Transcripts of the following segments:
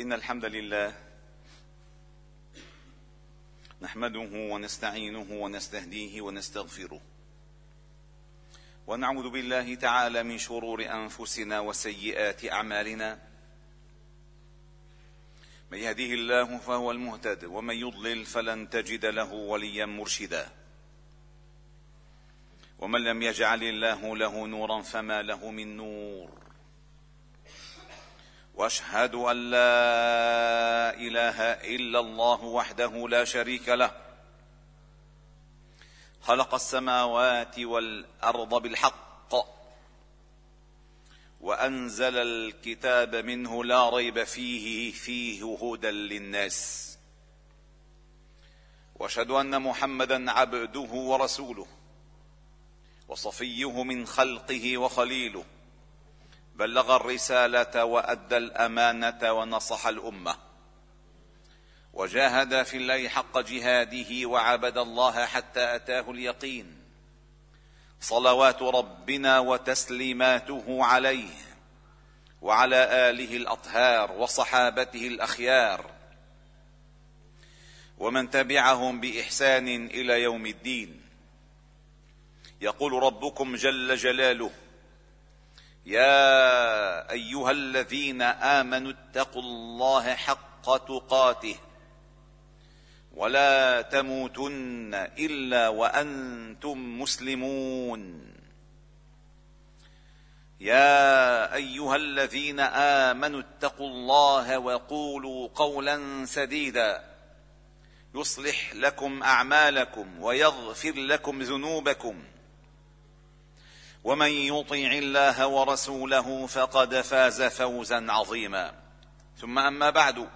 إن الحمد لله نحمده ونستعينه ونستهديه ونستغفره ونعوذ بالله تعالى من شرور أنفسنا وسيئات أعمالنا. من يهديه الله فهو المهتد ومن يضلل فلن تجد له وليا مرشدا. ومن لم يجعل الله له نورا فما له من نور. واشهد أن لا إله إلا الله وحده لا شريك له. خلق السماوات والأرض بالحق وأنزل الكتاب منه لا ريب فيه فيه هدى للناس. وأشهد أن محمدا عبده ورسوله وصفيه من خلقه وخليله. بلغ الرسالة وأدى الأمانة ونصح الأمة. وجاهد في الله حق جهاده وعبد الله حتى أتاه اليقين. صلوات ربنا وتسليماته عليه وعلى آله الأطهار وصحابته الأخيار. ومن تبعهم بإحسان إلى يوم الدين. يقول ربكم جل جلاله يا أيها الذين آمنوا اتقوا الله حق تقاته ولا تموتن إلا وأنتم مسلمون. يا أيها الذين آمنوا اتقوا الله وقولوا قولا سديدا. يصلح لكم أعمالكم ويغفر لكم ذنوبكم. ومن يطع الله ورسوله فقد فاز فوزا عظيما. ثم أما بعد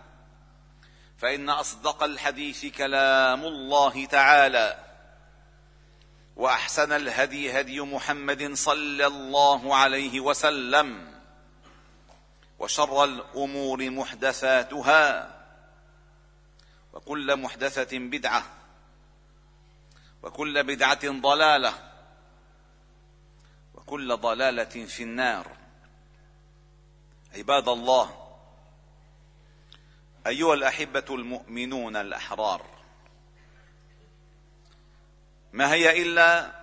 فإن أصدق الحديث كلام الله تعالى وأحسن الهدي هدي محمد صلى الله عليه وسلم وشر الأمور محدثاتها وكل محدثة بدعة وكل بدعة ضلالة كل ضلالة في النار. عباد الله أيها الأحبة المؤمنون الأحرار ما هي إلا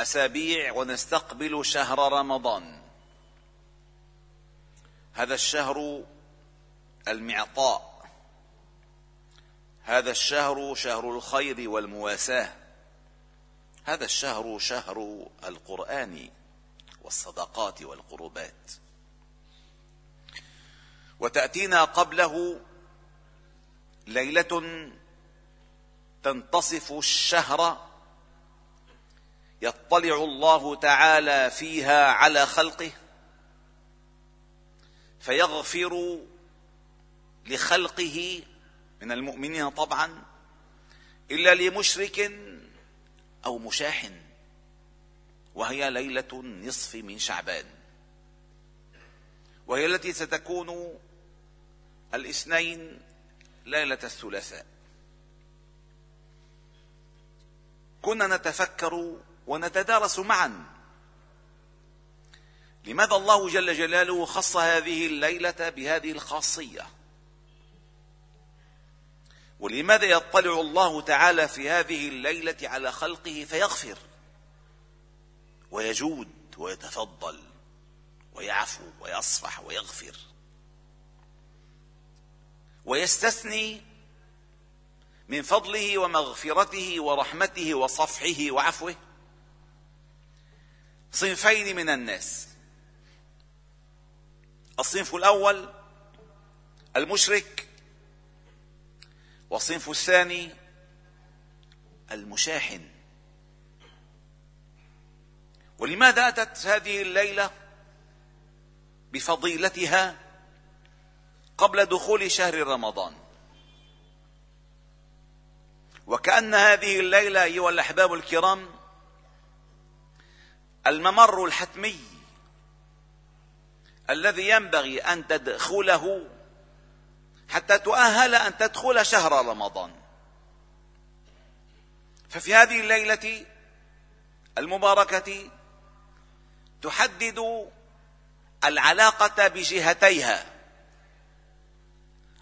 أسابيع ونستقبل شهر رمضان. هذا الشهر المعطاء. هذا الشهر شهر الخير والمواساة. هذا الشهر شهر القرآن والصدقات والقربات. وتأتينا قبله ليلة تنتصف الشهر يطلع الله تعالى فيها على خلقه فيغفر لخلقه من المؤمنين طبعا إلا لمشرك أو مشاح وهي ليلة نصف من شعبان. وهي التي ستكون الاثنين ليلة الثلاثاء. كنا نتفكر ونتدارس معا لماذا الله جل جلاله خص هذه الليلة بهذه الخاصية. ولماذا يطلع الله تعالى في هذه الليلة على خلقه فيغفر؟ ويجود ويتفضل ويعفو ويصفح ويغفر. ويستثني من فضله ومغفرته ورحمته وصفحه وعفوه صنفين من الناس. الصنف الأول المشرك والصنف الثاني المشاحن. ولماذا أتت هذه الليلة بفضيلتها قبل دخول شهر رمضان؟ وكأن هذه الليلة أيها الأحباب الكرام الممر الحتمي الذي ينبغي أن تدخله حتى تؤهل أن تدخل شهر رمضان. ففي هذه الليلة المباركة تحدد العلاقة بجهتيها.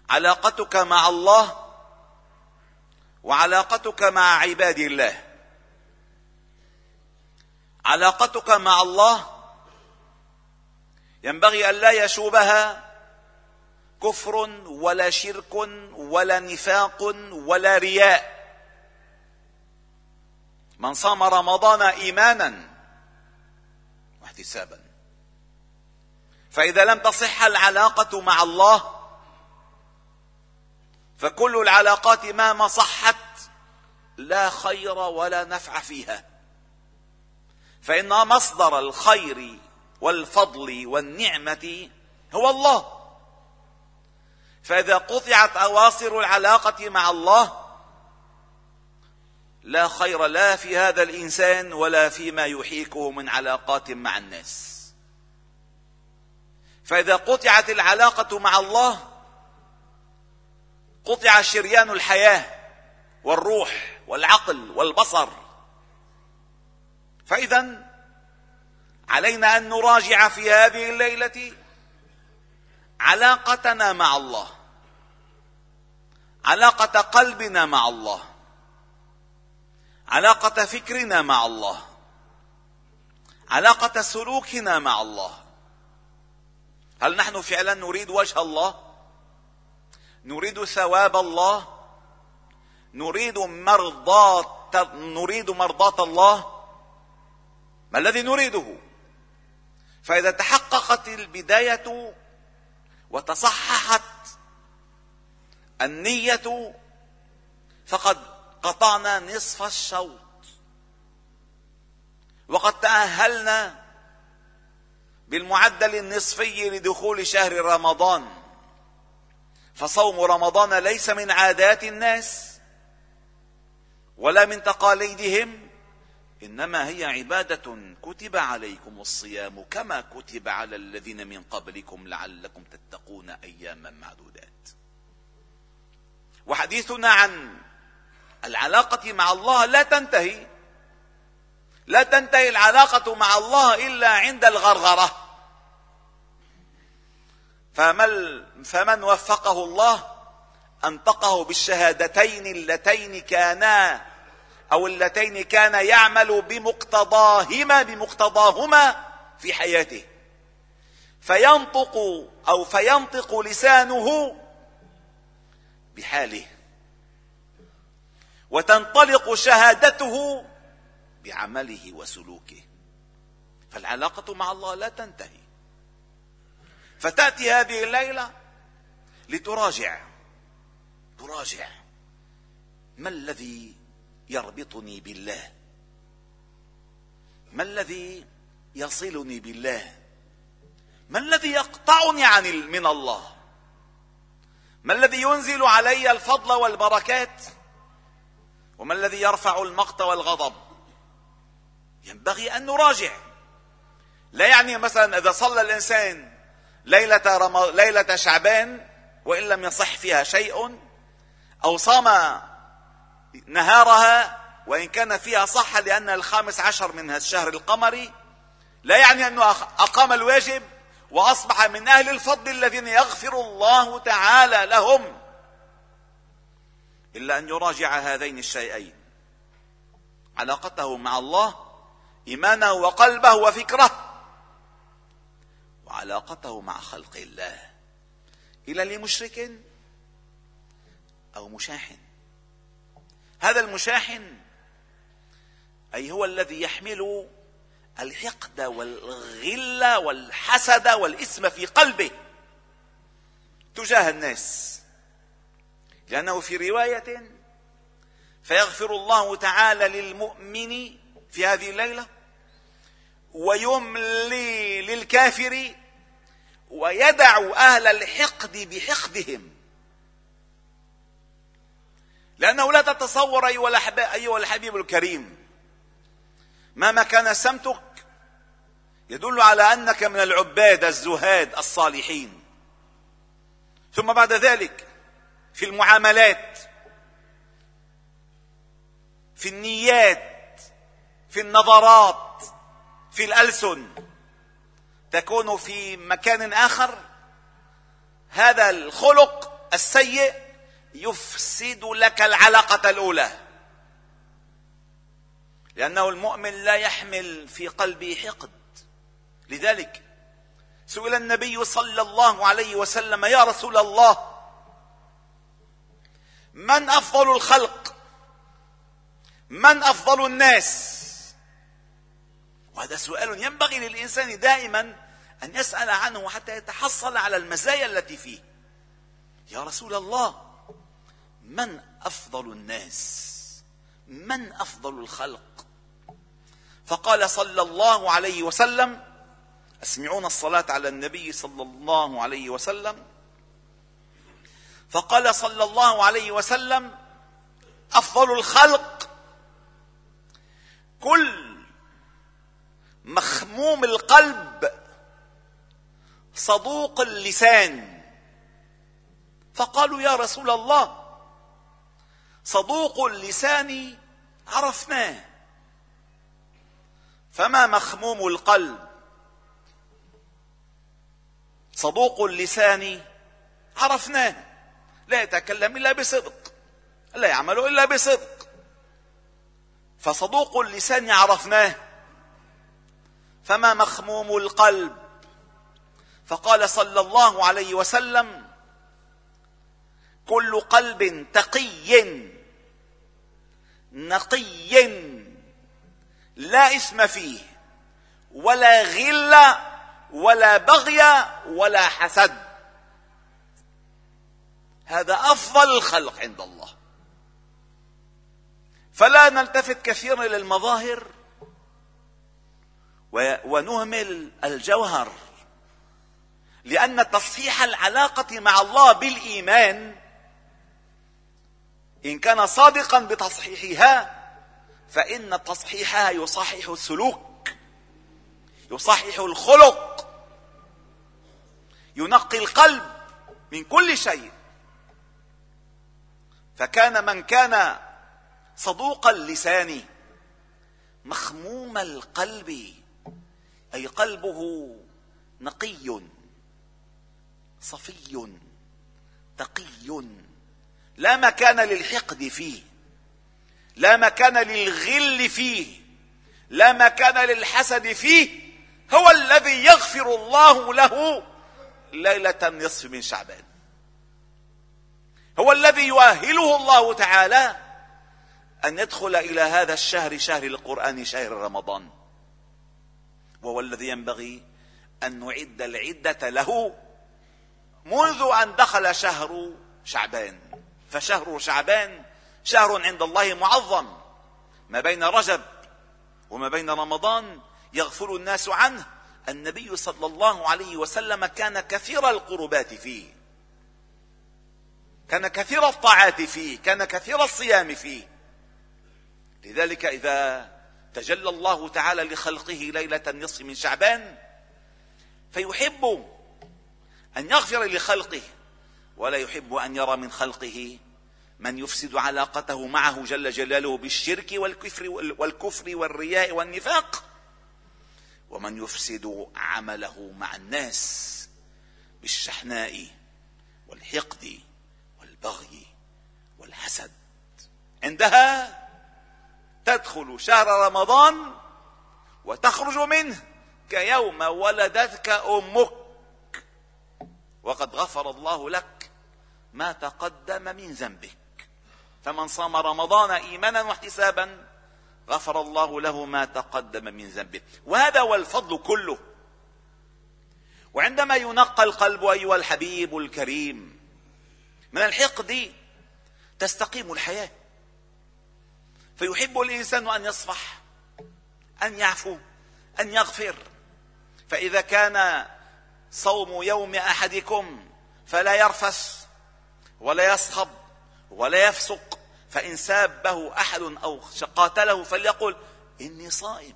علاقتك مع الله وعلاقتك مع عباد الله. علاقتك مع الله ينبغي الا يشوبها كفر ولا شرك ولا نفاق ولا رياء. من صام رمضان إيمانا واحتسابا. فإذا لم تصح العلاقة مع الله فكل العلاقات مهما صحت لا خير ولا نفع فيها. فإن مصدر الخير والفضل والنعمة هو الله. فإذا قطعت أواصر العلاقة مع الله لا خير لا في هذا الإنسان ولا فيما يحيكه من علاقات مع الناس. فإذا قطعت العلاقة مع الله قطع شريان الحياة والروح والعقل والبصر. فإذا علينا أن نراجع في هذه الليلة علاقتنا مع الله. علاقة قلبنا مع الله. علاقة فكرنا مع الله. علاقة سلوكنا مع الله. هل نحن فعلا نريد وجه الله؟ نريد ثواب الله؟ نريد مرضاة نريد مرضاة الله؟ ما الذي نريده؟ فإذا تحققت البداية وتصححت النية فقد قطعنا نصف الشوط. وقد تأهلنا بالمعدل النصفي لدخول شهر رمضان. فصوم رمضان ليس من عادات الناس ولا من تقاليدهم إنما هي عبادة كتب عليكم الصيام كما كتب على الذين من قبلكم لعلكم تتقون أياما معدودات. وحديثنا عن العلاقة مع الله لا تنتهي. لا تنتهي العلاقة مع الله إلا عند الغرغرة. فمن, فمن وفقه الله أنطقه بالشهادتين اللتين كانا أو اللتين كان يعمل بمقتضاهما بمقتضاهما في حياته. فينطق أو فينطق لسانه بحاله. وتنطلق شهادته بعمله وسلوكه. فالعلاقة مع الله لا تنتهي. فتأتي هذه الليلة لتراجع. تراجع. ما الذي يربطني بالله. ما الذي يصلني بالله؟ ما الذي يقطعني عن من الله؟ ما الذي ينزل علي الفضل والبركات؟ وما الذي يرفع المقت والغضب؟ ينبغي أن نراجع. لا يعني مثلا إذا صلى الإنسان ليلة, رم... ليلة شعبان وإن لم يصح فيها شيء أو صام نهارها وإن كان فيها صح لأن الخامس عشر من الشهر القمري لا يعني أنه أقام الواجب وأصبح من أهل الفضل الذين يغفر الله تعالى لهم. إلا أن يراجع هذين الشيئين. علاقته مع الله إيمانه وقلبه وفكره. وعلاقته مع خلق الله. إلى لمشرك أو مشاحن هذا المشاحن أي هو الذي يحمل الحقد والغل والحسد والإثم في قلبه تجاه الناس. لأنه في رواية فيغفر الله تعالى للمؤمن في هذه الليلة ويملي للكافر ويدع أهل الحقد بحقدهم. لأنه لا تتصور أيها الحبيب الكريم مهما كان سمتك يدل على أنك من العباد الزهاد الصالحين. ثم بعد ذلك في المعاملات في النيات في النظرات في الألسن تكون في مكان آخر. هذا الخلق السيء يفسد لك العلاقة الأولى. لأنه المؤمن لا يحمل في قلبه حقد. لذلك سئل النبي صلى الله عليه وسلم يا رسول الله من أفضل الخلق؟ من أفضل الناس؟ وهذا سؤال ينبغي للإنسان دائما أن يسأل عنه حتى يتحصل على المزايا التي فيه. يا رسول الله من أفضل الناس؟ من أفضل الخلق؟ فقال صلى الله عليه وسلم أسمعون الصلاة على النبي صلى الله عليه وسلم. فقال صلى الله عليه وسلم أفضل الخلق كل مخموم القلب صدوق اللسان. فقالوا يا رسول الله صدوق اللسان عرفناه. فما مخموم القلب؟ صدوق اللسان عرفناه. لا يتكلم إلا بصدق. لا يعمل إلا بصدق. فصدوق اللسان عرفناه. فما مخموم القلب؟ فقال صلى الله عليه وسلم كل قلب تقي نقي لا إثم فيه ولا غل ولا بغي ولا حسد. هذا أفضل الخلق عند الله. فلا نلتفت كثيرا إلى المظاهر ونهمل الجوهر لأن تصحيح العلاقة مع الله بالإيمان إن كان صادقا بتصحيحها فإن تصحيحها يصحح السلوك يصحح الخلق ينقي القلب من كل شيء. فكان من كان صدوق اللسان مخموم القلب أي قلبه نقي صفي تقي. لا مكان للحقد فيه. لا مكان للغل فيه. لا مكان للحسد فيه. هو الذي يغفر الله له ليلة النصف من شعبان. هو الذي يؤهله الله تعالى أن يدخل إلى هذا الشهر شهر القرآن شهر رمضان. وهو الذي ينبغي أن نعد العدة له منذ أن دخل شهر شعبان. فشهر شعبان شهر عند الله معظم. ما بين رجب وما بين رمضان يغفل الناس عنه النبي صلى الله عليه وسلم كان كثير القربات فيه. كان كثير الطاعات فيه كان كثير الصيام فيه. لذلك إذا تجلى الله تعالى لخلقه ليلة النصف من شعبان فيحب أن يغفر لخلقه ولا يحب أن يرى من خلقه من يفسد علاقته معه جل جلاله بالشرك والكفر والكفر والرياء والنفاق. ومن يفسد عمله مع الناس بالشحناء والحقد والبغي والحسد. عندها تدخل شهر رمضان وتخرج منه كيوم ولدتك أمك. وقد غفر الله لك ما تقدم من ذنبك. فمن صام رمضان إيمانا واحتسابا غفر الله له ما تقدم من ذنبه. وهذا هو الفضل كله. وعندما ينقى القلب أيها الحبيب الكريم من الحقد تستقيم الحياة. فيحب الإنسان أن يصفح أن يعفو أن يغفر. فإذا كان صوم يوم أحدكم فلا يرفث ولا يصخب ولا يفسق. فإن سابه أحد أو قاتله فليقل إني صائم.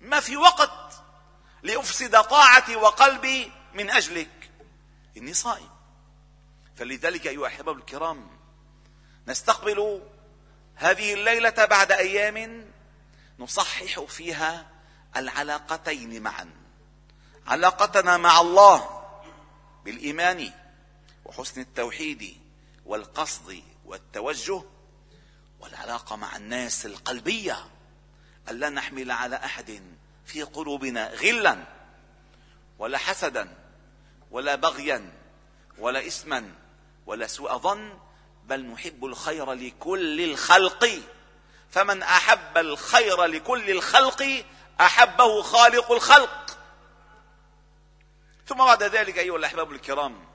ما في وقت لأفسد طاعتي وقلبي من أجلك. إني صائم. فلذلك أيها الأحباب الكرام نستقبل هذه الليلة بعد أيام نصحح فيها العلاقتين معا. علاقتنا مع الله بالإيمان وحسن التوحيد والقصد والتوجه والعلاقة مع الناس القلبية الا نحمل على أحد في قلوبنا غلا ولا حسدا ولا بغيا ولا اثما ولا سوء ظن بل نحب الخير لكل الخلق. فمن أحب الخير لكل الخلق أحبه خالق الخلق. ثم بعد ذلك أيها الأحباب الكرام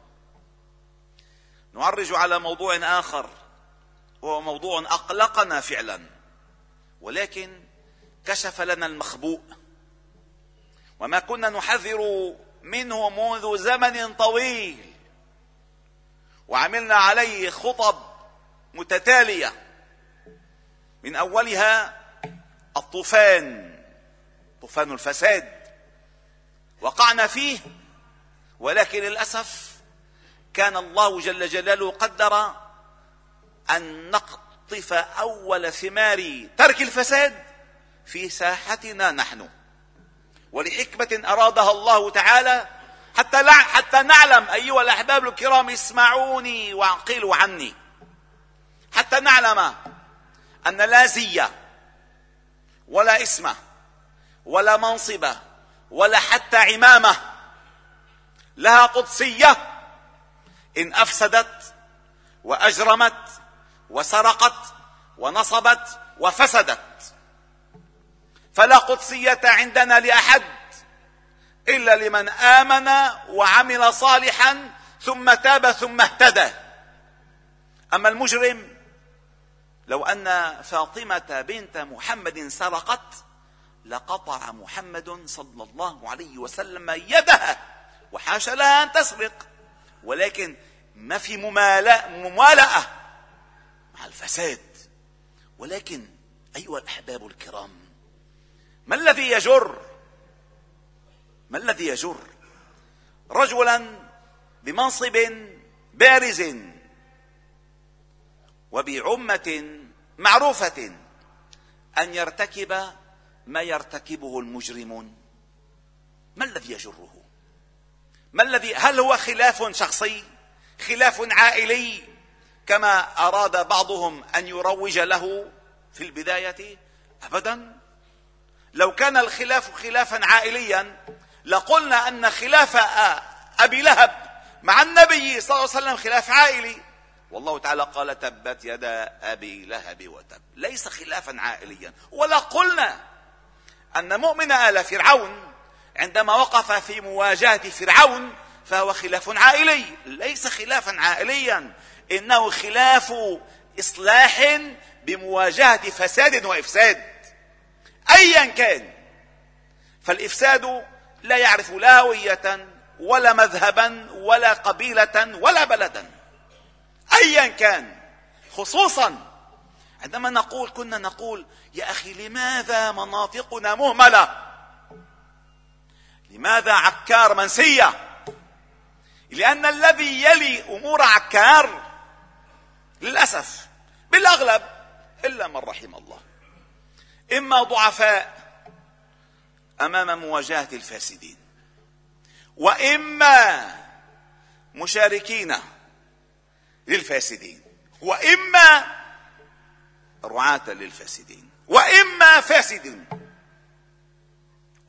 نعرج على موضوع آخر وهو موضوع أقلقنا فعلا. ولكن كشف لنا المخبوء. وما كنا نحذر منه منذ زمن طويل. وعملنا عليه خطب متتالية. من أولها الطوفان طوفان الفساد. وقعنا فيه ولكن للأسف كان الله جل جلاله قدر أن نقطف أول ثمار ترك الفساد في ساحتنا نحن. ولحكمة أرادها الله تعالى حتى حتى نعلم أيها الأحباب الكرام اسمعوني وأعقلوا عني. حتى نعلم أن لا زيه ولا اسمه ولا منصبه ولا حتى عمامة لها قدسية إن أفسدت وأجرمت وسرقت ونصبت وفسدت. فلا قدسية عندنا لأحد إلا لمن آمن وعمل صالحا ثم تاب ثم اهتدى. أما المجرم لو أن فاطمة بنت محمد سرقت لقطع محمد صلى الله عليه وسلم يدها وحاشا لها أن تسرق. ولكن ما في ممالأة مع الفساد. ولكن أيها الأحباب الكرام ما الذي يجر ما الذي يجر رجلا بمنصب بارز وبعمة معروفة أن يرتكب ما يرتكبه المجرمون؟ ما الذي يجره؟ ما الذي هل هو خلاف شخصي؟ خلاف عائلي؟ كما أراد بعضهم أن يروج له في البداية؟ ابدا. لو كان الخلاف خلافا عائليا لقلنا أن خلاف أبي لهب مع النبي صلى الله عليه وسلم خلاف عائلي. والله تعالى قال تبت يدا أبي لهب وتب. ليس خلافا عائليا. ولا قلنا أن مؤمن آل فرعون عندما وقف في مواجهة فرعون فهو خلاف عائلي ليس خلافا عائليا إنه خلاف إصلاح بمواجهة فساد وإفساد. ايا كان فالإفساد لا يعرف لا هوية ولا مذهبا ولا قبيلة ولا بلدا. ايا كان خصوصا عندما نقول كنا نقول يا أخي لماذا مناطقنا مهملة؟ لماذا عكار منسية؟ لأن الذي يلي أمور عكار للأسف بالأغلب إلا من رحم الله. إما ضعفاء أمام مواجهة الفاسدين وإما مشاركين للفاسدين وإما رعاة للفاسدين وإما فاسدين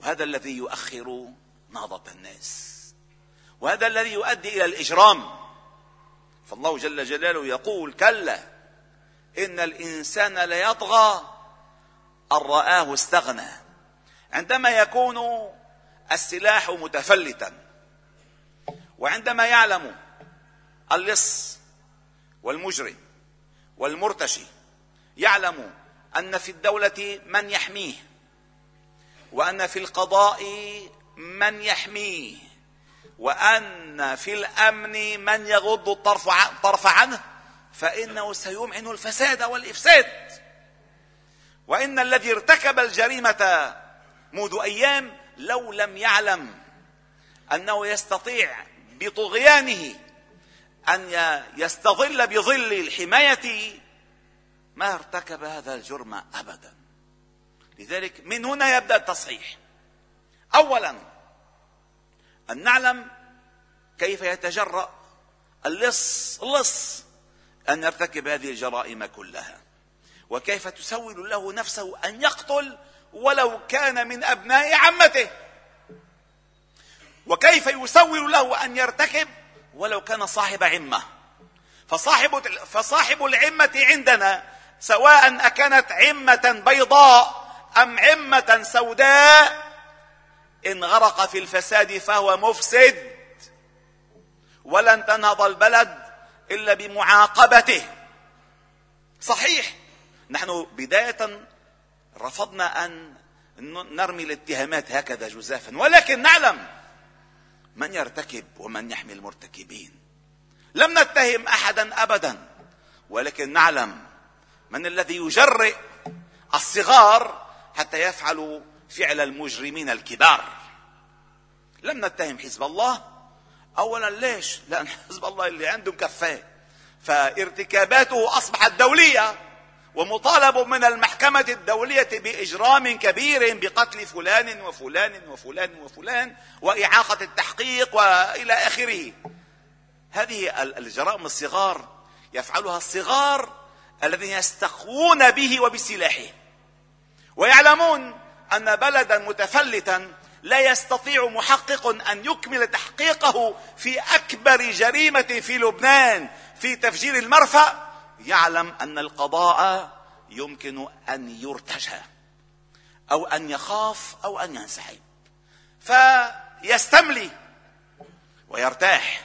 وهذا الذي يؤخر نهضة الناس. وهذا الذي يؤدي إلى الإجرام. فالله جل جلاله يقول كلا إن الإنسان ليطغى أن رآه استغنى. عندما يكون السلاح متفلتا وعندما يعلم اللص والمجرم والمرتشي يعلم أن في الدولة من يحميه وأن في القضاء من يحميه وأن في الأمن من يغض الطرف طرف عنه فإنه سيمعن الفساد والإفساد. وإن الذي ارتكب الجريمة منذ أيام لو لم يعلم أنه يستطيع بطغيانه أن يستظل بظل الحماية ما ارتكب هذا الجرم أبدا. لذلك من هنا يبدأ التصحيح. أولا أن نعلم كيف يتجرأ اللص اللص أن يرتكب هذه الجرائم كلها. وكيف تسول له نفسه أن يقتل ولو كان من أبناء عمته. وكيف يسول له أن يرتكب ولو كان صاحب عمة. فصاحب فصاحب العمة عندنا سواء أكانت عمة بيضاء أم عمة سوداء؟ إن غرق في الفساد فهو مفسد. ولن تنهض البلد إلا بمعاقبته. صحيح نحن بداية رفضنا أن نرمي الاتهامات هكذا جزافا ولكن نعلم من يرتكب ومن يحمي المرتكبين. لم نتهم احدا ابدا ولكن نعلم من الذي يجرئ الصغار حتى يفعلوا فعل المجرمين الكبار. لم نتهم حزب الله. اولا ليش؟ لأن حزب الله اللي عنده مكفاه فارتكاباته أصبحت دولية ومطالب من المحكمة الدولية بإجرام كبير بقتل فلان وفلان وفلان وفلان وإعاقة التحقيق وإلى آخره. هذه الجرائم الصغار يفعلها الصغار الذين يستقوون به وبسلاحه. ويعلمون أن بلدا متفلتا لا يستطيع محقق أن يكمل تحقيقه في أكبر جريمة في لبنان في تفجير المرفأ. يعلم أن القضاء يمكن أن يرتجى أو أن يخاف أو أن ينسحب. فيستملي ويرتاح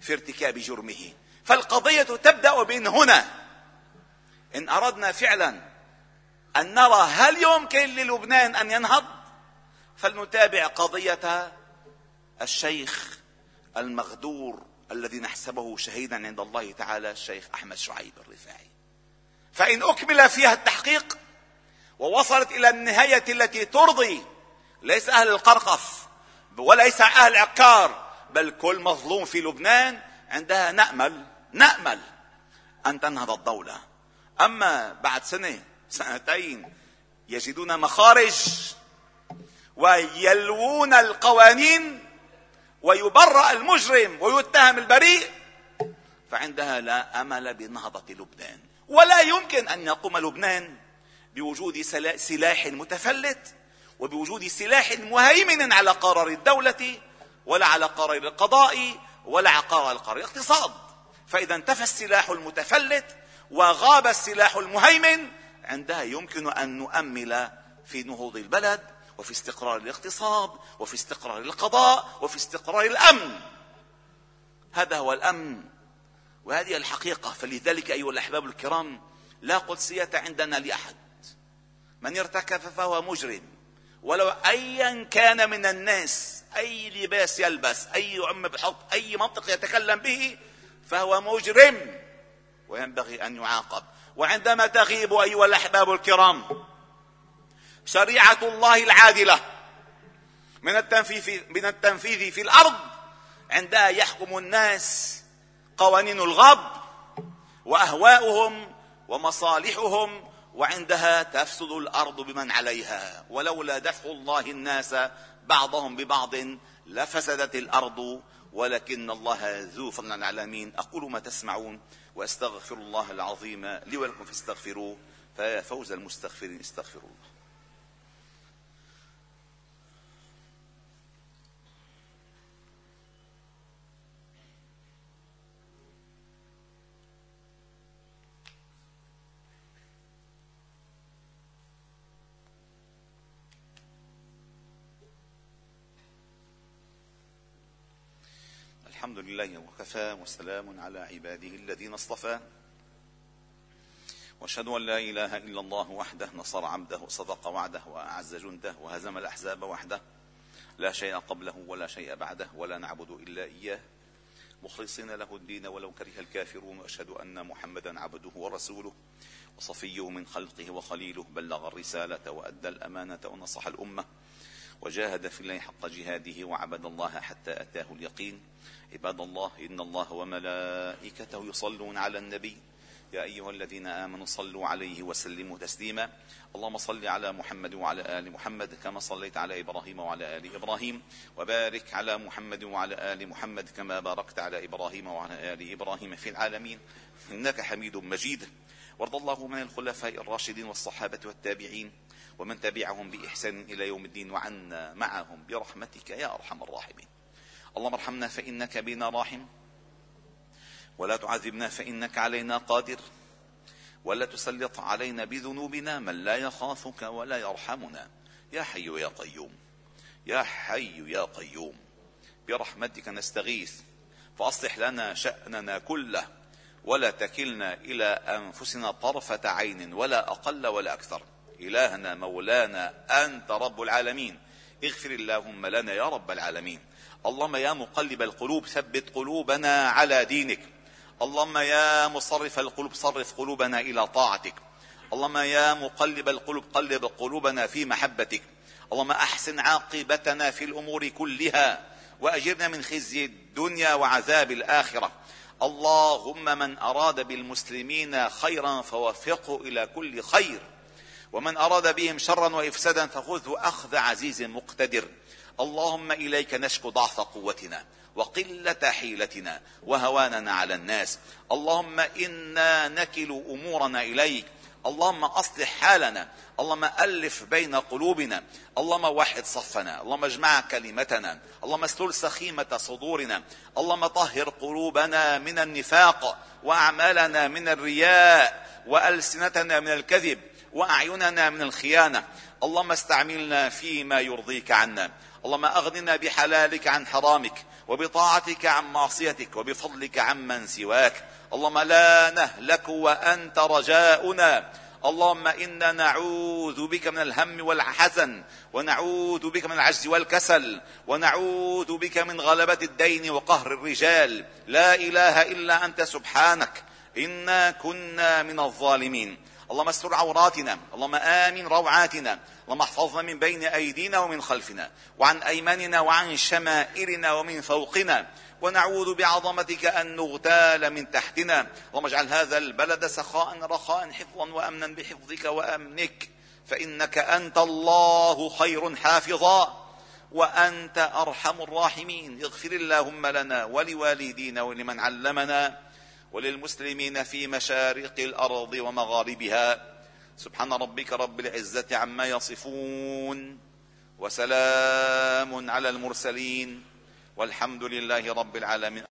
في ارتكاب جرمه. فالقضية تبدأ من هنا. إن أردنا فعلا أن نرى هل يمكن للبنان أن ينهض؟ فلنتابع قضية الشيخ المغدور الذي نحسبه شهيدا عند الله تعالى الشيخ أحمد شعيب الرفاعي. فإن أكمل فيها التحقيق ووصلت إلى النهاية التي ترضي ليس أهل القرقف وليس أهل عكار بل كل مظلوم في لبنان عندها نأمل نأمل أن تنهض الدولة. أما بعد سنة سنتين يجدون مخارج ويلوون القوانين ويبرأ المجرم ويتهم البريء فعندها لا أمل بنهضة لبنان. ولا يمكن أن يقوم لبنان بوجود سلاح متفلت وبوجود سلاح مهيمن على قرار الدولة ولا على قرار القضاء ولا على قرار الاقتصاد. فإذا انتفى السلاح المتفلت وغاب السلاح المهيمن عندها يمكن أن نؤمل في نهوض البلد وفي استقرار الاقتصاد وفي استقرار القضاء وفي استقرار الأمن. هذا هو الأمن وهذه الحقيقة. فلذلك أيها الأحباب الكرام لا قدسية عندنا لأحد. من ارتكب فهو مجرم. ولو ايا كان من الناس أي لباس يلبس أي عم بحط أي منطق يتكلم به فهو مجرم. وينبغي أن يعاقب. وعندما تغيب أيها الأحباب الكرام شريعة الله العادلة من التنفيذ من التنفيذ في الأرض عندها يحكم الناس قوانين الغب وأهواؤهم ومصالحهم وعندها تفسد الأرض بمن عليها. ولولا دفع الله الناس بعضهم ببعض لفسدت الأرض ولكن الله ذو فضل على العالمين. أقول ما تسمعون. واستغفر الله العظيم لي ولكم فاستغفروه فيا فوز المستغفرين استغفروا الله. الحمد لله وكفى وسلام على عباده الذين اصطفى. وأشهد أن لا إله إلا الله وحده نصر عبده وصدق وعده وأعز جنده وهزم الأحزاب وحده. لا شيء قبله ولا شيء بعده ولا نعبد إلا إياه. مخلصين له الدين ولو كره الكافرون. وأشهد أن محمدا عبده ورسوله. وصفيه من خلقه وخليله بلغ الرسالة وأدى الأمانة ونصح الأمة. وجاهد في الله حق جهاده وعبد الله حتى أتاه اليقين. عباد الله إن الله وملائكته يصلون على النبي. يا أيها الذين آمنوا صلوا عليه وسلموا تسليما. اللهم صل على محمد وعلى آل محمد كما صليت على إبراهيم وعلى آل إبراهيم. وبارك على محمد وعلى آل محمد كما باركت على إبراهيم وعلى آل إبراهيم في العالمين. إنك حميد مجيد. وارض الله من الخلفاء الراشدين والصحابة والتابعين. ومن تبعهم بإحسان إلى يوم الدين وعنا معهم برحمتك يا أرحم الراحمين. اللهم ارحمنا فإنك بنا راحم. ولا تعذبنا فإنك علينا قادر. ولا تسلط علينا بذنوبنا من لا يخافك ولا يرحمنا. يا حي يا قيوم. يا حي يا قيوم. برحمتك نستغيث. فأصلح لنا شأننا كله. ولا تكلنا إلى أنفسنا طرفة عين ولا أقل ولا أكثر. إلهنا مولانا أنت رب العالمين. اغفر اللهم لنا يا رب العالمين. اللهم يا مقلب القلوب ثبت قلوبنا على دينك. اللهم يا مصرف القلوب صرف قلوبنا إلى طاعتك. اللهم يا مقلب القلوب قلب قلوبنا في محبتك. اللهم أحسن عاقبتنا في الأمور كلها وأجرنا من خزي الدنيا وعذاب الآخرة. اللهم من أراد بالمسلمين خيرا فوفقه إلى كل خير. ومن أراد بهم شرا وإفسادا فخذه أخذ عزيز مقتدر. اللهم إليك نشكو ضعف قوتنا وقلة حيلتنا وهواننا على الناس. اللهم إنا نكل أمورنا إليك. اللهم أصلح حالنا. اللهم ألف بين قلوبنا. اللهم وحد صفنا. اللهم اجمع كلمتنا. اللهم اسلل سخيمة صدورنا. اللهم طهر قلوبنا من النفاق وأعمالنا من الرياء وألسنتنا من الكذب. وأعيننا من الخيانة. اللهم استعملنا فيما يرضيك عنا. اللهم أغننا بحلالك عن حرامك وبطاعتك عن معصيتك وبفضلك عمن سواك. اللهم لا نهلك وأنت رجاؤنا. اللهم إنا نعوذ بك من الهم والحزن ونعوذ بك من العجز والكسل ونعوذ بك من غلبة الدين وقهر الرجال. لا إله إلا أنت سبحانك. إنا كنا من الظالمين. اللهم استر عوراتنا اللهم آمن روعاتنا اللهم احفظنا من بين أيدينا ومن خلفنا وعن أيماننا وعن شمائلنا ومن فوقنا ونعوذ بعظمتك أن نغتال من تحتنا. اللهم اجعل هذا البلد سخاء رخاء حفظا وامنا بحفظك وأمنك. فإنك أنت الله خير حافظا وأنت أرحم الراحمين. اغفر اللهم لنا ولوالدينا ولمن علمنا. وللمسلمين في مشارق الأرض ومغاربها. سبحان ربك رب العزة عما يصفون وسلام على المرسلين. والحمد لله رب العالمين.